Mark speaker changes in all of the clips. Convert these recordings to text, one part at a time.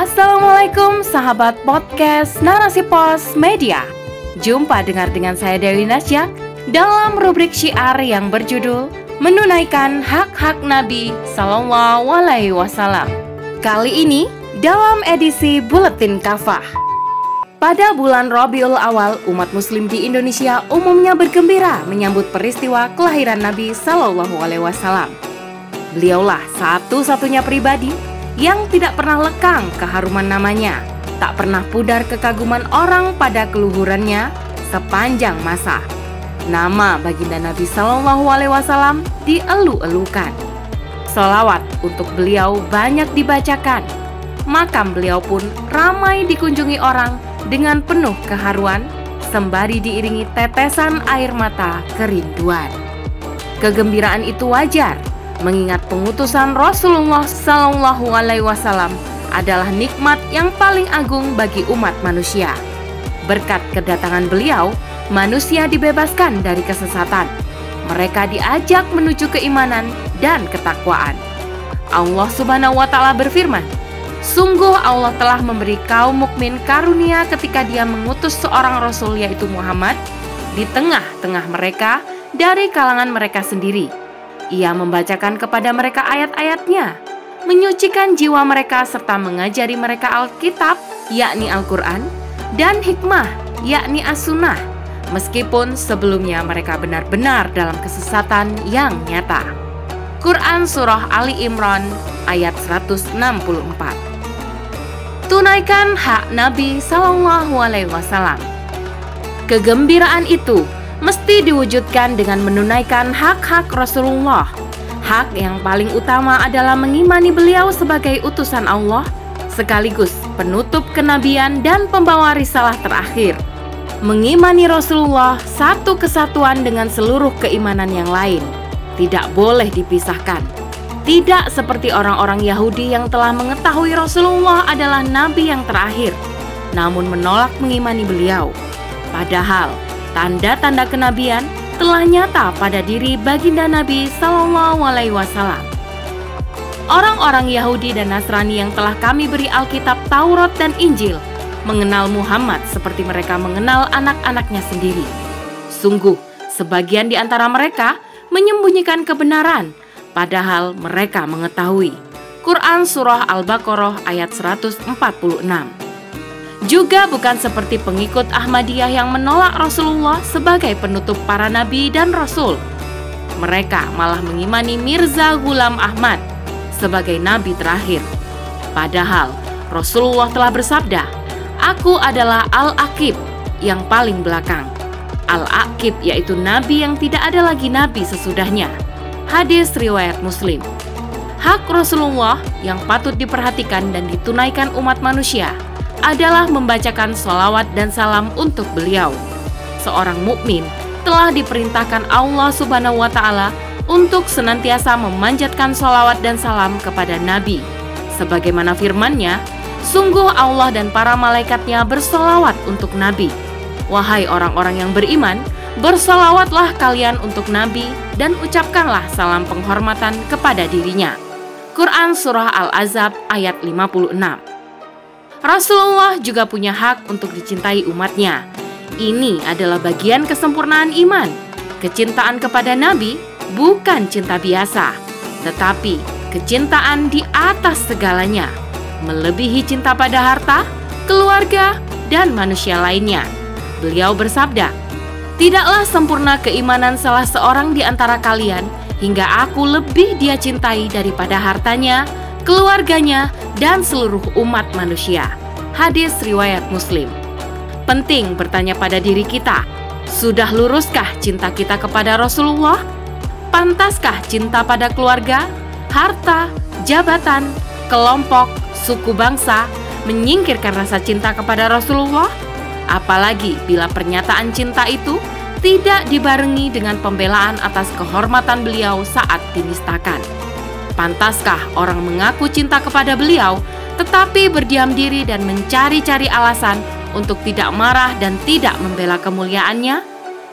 Speaker 1: Assalamualaikum sahabat podcast Narasi Pos Media. Jumpa dengar dengan saya Dewi Nasya dalam rubrik syiar yang berjudul Menunaikan Hak-Hak Nabi Sallallahu Alaihi Wasallam. Kali ini dalam edisi Buletin Kafah. Pada bulan Rabiul Awal, umat muslim di Indonesia umumnya bergembira menyambut peristiwa kelahiran Nabi Sallallahu Alaihi Wasallam. Beliaulah satu-satunya pribadi yang tidak pernah lekang keharuman namanya, tak pernah pudar kekaguman orang pada keluhurannya sepanjang masa. Nama baginda Nabi Shallallahu Alaihi Wasallam dielu-elukan. Solawat untuk beliau banyak dibacakan. Makam beliau pun ramai dikunjungi orang dengan penuh keharuan, sembari diiringi tetesan air mata kerinduan. Kegembiraan itu wajar mengingat pengutusan Rasulullah Sallallahu Alaihi Wasallam adalah nikmat yang paling agung bagi umat manusia. Berkat kedatangan beliau, manusia dibebaskan dari kesesatan. Mereka diajak menuju keimanan dan ketakwaan. Allah Subhanahu wa taala berfirman, Sungguh Allah telah memberi kaum mukmin karunia ketika dia mengutus seorang rasul yaitu Muhammad di tengah-tengah mereka dari kalangan mereka sendiri ia membacakan kepada mereka ayat-ayatnya, menyucikan jiwa mereka serta mengajari mereka Alkitab, yakni Al-Quran, dan hikmah, yakni As-Sunnah, meskipun sebelumnya mereka benar-benar dalam kesesatan yang nyata. Quran Surah Ali Imran ayat 164 Tunaikan hak Nabi Sallallahu Alaihi Wasallam. Kegembiraan itu mesti diwujudkan dengan menunaikan hak-hak Rasulullah. Hak yang paling utama adalah mengimani beliau sebagai utusan Allah, sekaligus penutup kenabian dan pembawa risalah terakhir. Mengimani Rasulullah satu kesatuan dengan seluruh keimanan yang lain, tidak boleh dipisahkan. Tidak seperti orang-orang Yahudi yang telah mengetahui Rasulullah adalah nabi yang terakhir, namun menolak mengimani beliau. Padahal tanda-tanda kenabian telah nyata pada diri baginda Nabi Sallallahu Alaihi Wasallam. Orang-orang Yahudi dan Nasrani yang telah kami beri Alkitab Taurat dan Injil mengenal Muhammad seperti mereka mengenal anak-anaknya sendiri. Sungguh, sebagian di antara mereka menyembunyikan kebenaran, padahal mereka mengetahui. Quran Surah Al-Baqarah ayat 146 juga bukan seperti pengikut Ahmadiyah yang menolak Rasulullah sebagai penutup para nabi dan rasul. Mereka malah mengimani Mirza Ghulam Ahmad sebagai nabi terakhir. Padahal Rasulullah telah bersabda, "Aku adalah Al-Aqib yang paling belakang." Al-Aqib yaitu nabi yang tidak ada lagi nabi sesudahnya. Hadis riwayat Muslim. Hak Rasulullah yang patut diperhatikan dan ditunaikan umat manusia adalah membacakan solawat dan salam untuk beliau. Seorang mukmin telah diperintahkan Allah Subhanahu wa Ta'ala untuk senantiasa memanjatkan solawat dan salam kepada Nabi. Sebagaimana firman-Nya, sungguh Allah dan para malaikatnya bersolawat untuk Nabi. Wahai orang-orang yang beriman, bersolawatlah kalian untuk Nabi dan ucapkanlah salam penghormatan kepada dirinya. Quran Surah Al-Azab ayat 56 Rasulullah juga punya hak untuk dicintai umatnya. Ini adalah bagian kesempurnaan iman. Kecintaan kepada Nabi bukan cinta biasa, tetapi kecintaan di atas segalanya, melebihi cinta pada harta, keluarga, dan manusia lainnya. Beliau bersabda, "Tidaklah sempurna keimanan salah seorang di antara kalian hingga aku lebih dia cintai daripada hartanya, keluarganya, dan seluruh umat manusia. Hadis riwayat Muslim. Penting bertanya pada diri kita, sudah luruskah cinta kita kepada Rasulullah? Pantaskah cinta pada keluarga, harta, jabatan, kelompok, suku bangsa menyingkirkan rasa cinta kepada Rasulullah? Apalagi bila pernyataan cinta itu tidak dibarengi dengan pembelaan atas kehormatan beliau saat dinistakan. Pantaskah orang mengaku cinta kepada beliau, tetapi berdiam diri dan mencari-cari alasan untuk tidak marah dan tidak membela kemuliaannya?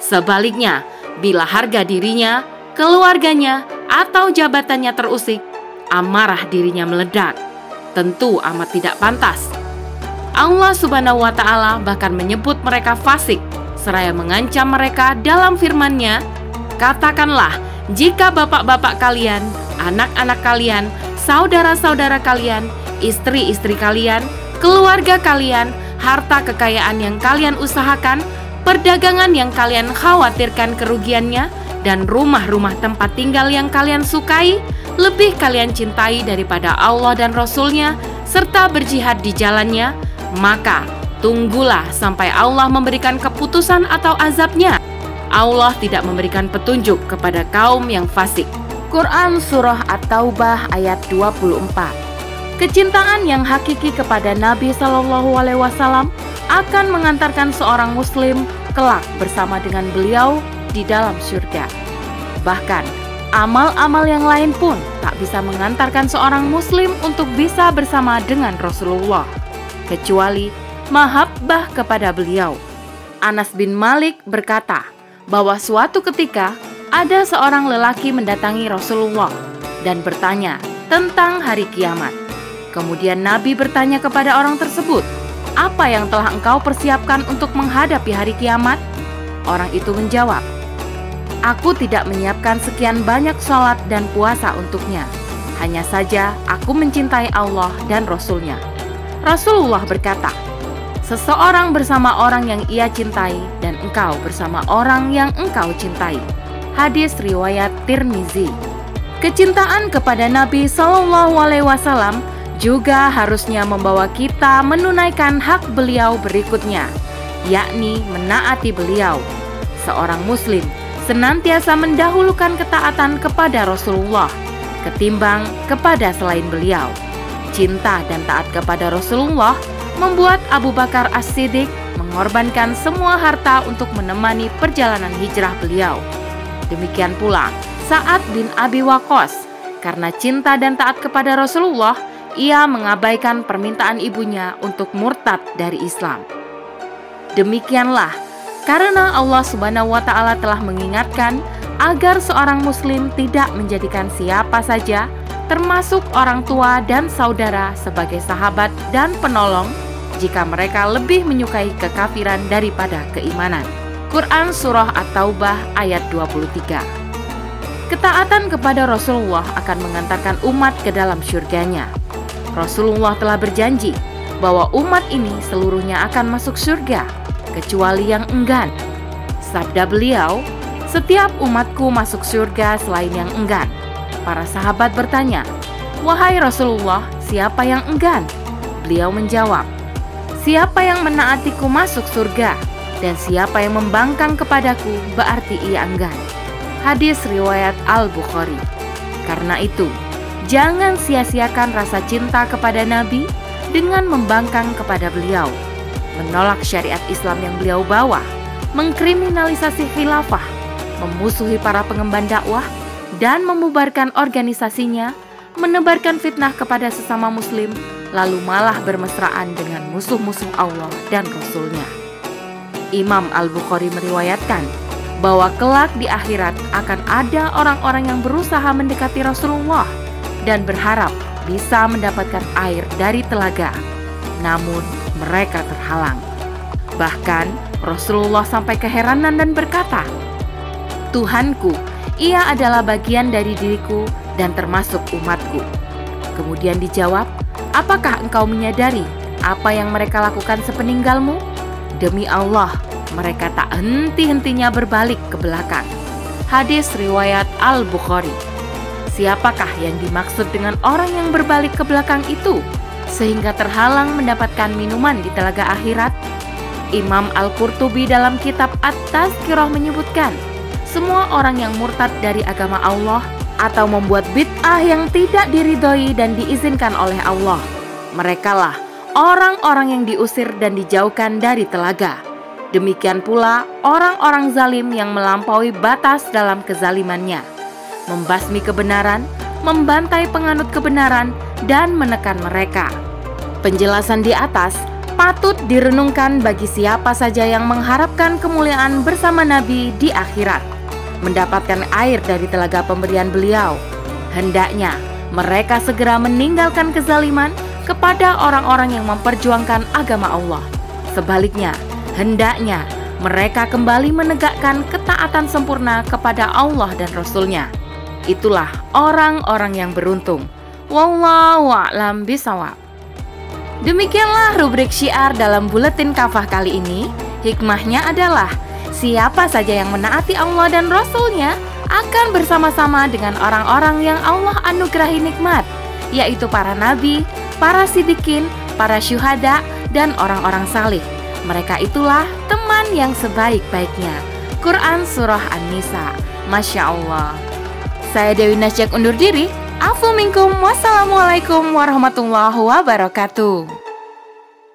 Speaker 1: Sebaliknya, bila harga dirinya, keluarganya, atau jabatannya terusik, amarah dirinya meledak. Tentu amat tidak pantas. Allah Subhanahu wa Ta'ala bahkan menyebut mereka fasik, seraya mengancam mereka dalam firman-Nya, "Katakanlah, jika bapak-bapak kalian, anak-anak kalian, saudara-saudara kalian, istri-istri kalian, keluarga kalian, harta kekayaan yang kalian usahakan, perdagangan yang kalian khawatirkan kerugiannya, dan rumah-rumah tempat tinggal yang kalian sukai, lebih kalian cintai daripada Allah dan Rasul-Nya, serta berjihad di jalannya, maka tunggulah sampai Allah memberikan keputusan atau azabnya. Allah tidak memberikan petunjuk kepada kaum yang fasik. Quran Surah At-Taubah ayat 24 Kecintaan yang hakiki kepada Nabi Shallallahu Alaihi Wasallam akan mengantarkan seorang Muslim kelak bersama dengan beliau di dalam surga. Bahkan, amal-amal yang lain pun tak bisa mengantarkan seorang Muslim untuk bisa bersama dengan Rasulullah kecuali mahabbah kepada beliau. Anas bin Malik berkata bahwa suatu ketika ada seorang lelaki mendatangi Rasulullah dan bertanya tentang hari kiamat. Kemudian Nabi bertanya kepada orang tersebut, "Apa yang telah engkau persiapkan untuk menghadapi hari kiamat?" Orang itu menjawab, "Aku tidak menyiapkan sekian banyak sholat dan puasa untuknya. Hanya saja aku mencintai Allah dan Rasul-Nya." Rasulullah berkata, "Seseorang bersama orang yang ia cintai, dan engkau bersama orang yang engkau cintai." Hadis riwayat Tirmizi. Kecintaan kepada Nabi Shallallahu Alaihi Wasallam juga harusnya membawa kita menunaikan hak beliau berikutnya, yakni menaati beliau. Seorang Muslim senantiasa mendahulukan ketaatan kepada Rasulullah ketimbang kepada selain beliau cinta dan taat kepada Rasulullah membuat Abu Bakar As-Siddiq mengorbankan semua harta untuk menemani perjalanan hijrah beliau. Demikian pula Sa'ad bin Abi Waqqas karena cinta dan taat kepada Rasulullah, ia mengabaikan permintaan ibunya untuk murtad dari Islam. Demikianlah karena Allah Subhanahu wa taala telah mengingatkan agar seorang muslim tidak menjadikan siapa saja termasuk orang tua dan saudara sebagai sahabat dan penolong jika mereka lebih menyukai kekafiran daripada keimanan. Quran Surah At-Taubah ayat 23 Ketaatan kepada Rasulullah akan mengantarkan umat ke dalam syurganya. Rasulullah telah berjanji bahwa umat ini seluruhnya akan masuk surga, kecuali yang enggan. Sabda beliau, setiap umatku masuk surga selain yang enggan. Para sahabat bertanya, "Wahai Rasulullah, siapa yang enggan?" Beliau menjawab, "Siapa yang menaatiku masuk surga, dan siapa yang membangkang kepadaku berarti ia enggan." Hadis riwayat Al-Bukhari. Karena itu, jangan sia-siakan rasa cinta kepada Nabi dengan membangkang kepada beliau, menolak syariat Islam yang beliau bawa, mengkriminalisasi khilafah, memusuhi para pengemban dakwah, dan memubarkan organisasinya, menebarkan fitnah kepada sesama muslim, lalu malah bermesraan dengan musuh-musuh Allah dan Rasulnya. Imam Al-Bukhari meriwayatkan bahwa kelak di akhirat akan ada orang-orang yang berusaha mendekati Rasulullah dan berharap bisa mendapatkan air dari telaga. Namun mereka terhalang. Bahkan Rasulullah sampai keheranan dan berkata, Tuhanku, ia adalah bagian dari diriku dan termasuk umatku. Kemudian dijawab, apakah engkau menyadari apa yang mereka lakukan sepeninggalmu? Demi Allah, mereka tak henti-hentinya berbalik ke belakang. Hadis riwayat Al-Bukhari. Siapakah yang dimaksud dengan orang yang berbalik ke belakang itu sehingga terhalang mendapatkan minuman di telaga akhirat? Imam Al-Qurtubi dalam kitab At-Tazkirah menyebutkan, semua orang yang murtad dari agama Allah atau membuat bid'ah yang tidak diridhoi dan diizinkan oleh Allah. Merekalah orang-orang yang diusir dan dijauhkan dari telaga. Demikian pula orang-orang zalim yang melampaui batas dalam kezalimannya, membasmi kebenaran, membantai penganut kebenaran, dan menekan mereka. Penjelasan di atas patut direnungkan bagi siapa saja yang mengharapkan kemuliaan bersama Nabi di akhirat mendapatkan air dari telaga pemberian beliau. Hendaknya mereka segera meninggalkan kezaliman kepada orang-orang yang memperjuangkan agama Allah. Sebaliknya, hendaknya mereka kembali menegakkan ketaatan sempurna kepada Allah dan Rasul-Nya. Itulah orang-orang yang beruntung. Wallahu a'lam bisawab. Demikianlah rubrik syiar dalam buletin kafah kali ini. Hikmahnya adalah siapa saja yang menaati Allah dan Rasul-Nya akan bersama-sama dengan orang-orang yang Allah anugerahi nikmat, yaitu para nabi, para sidikin, para syuhada, dan orang-orang salih. Mereka itulah teman yang sebaik-baiknya. Quran Surah An-Nisa. Masya Allah. Saya Dewi Nasjak undur diri. Afu minkum. Wassalamualaikum warahmatullahi wabarakatuh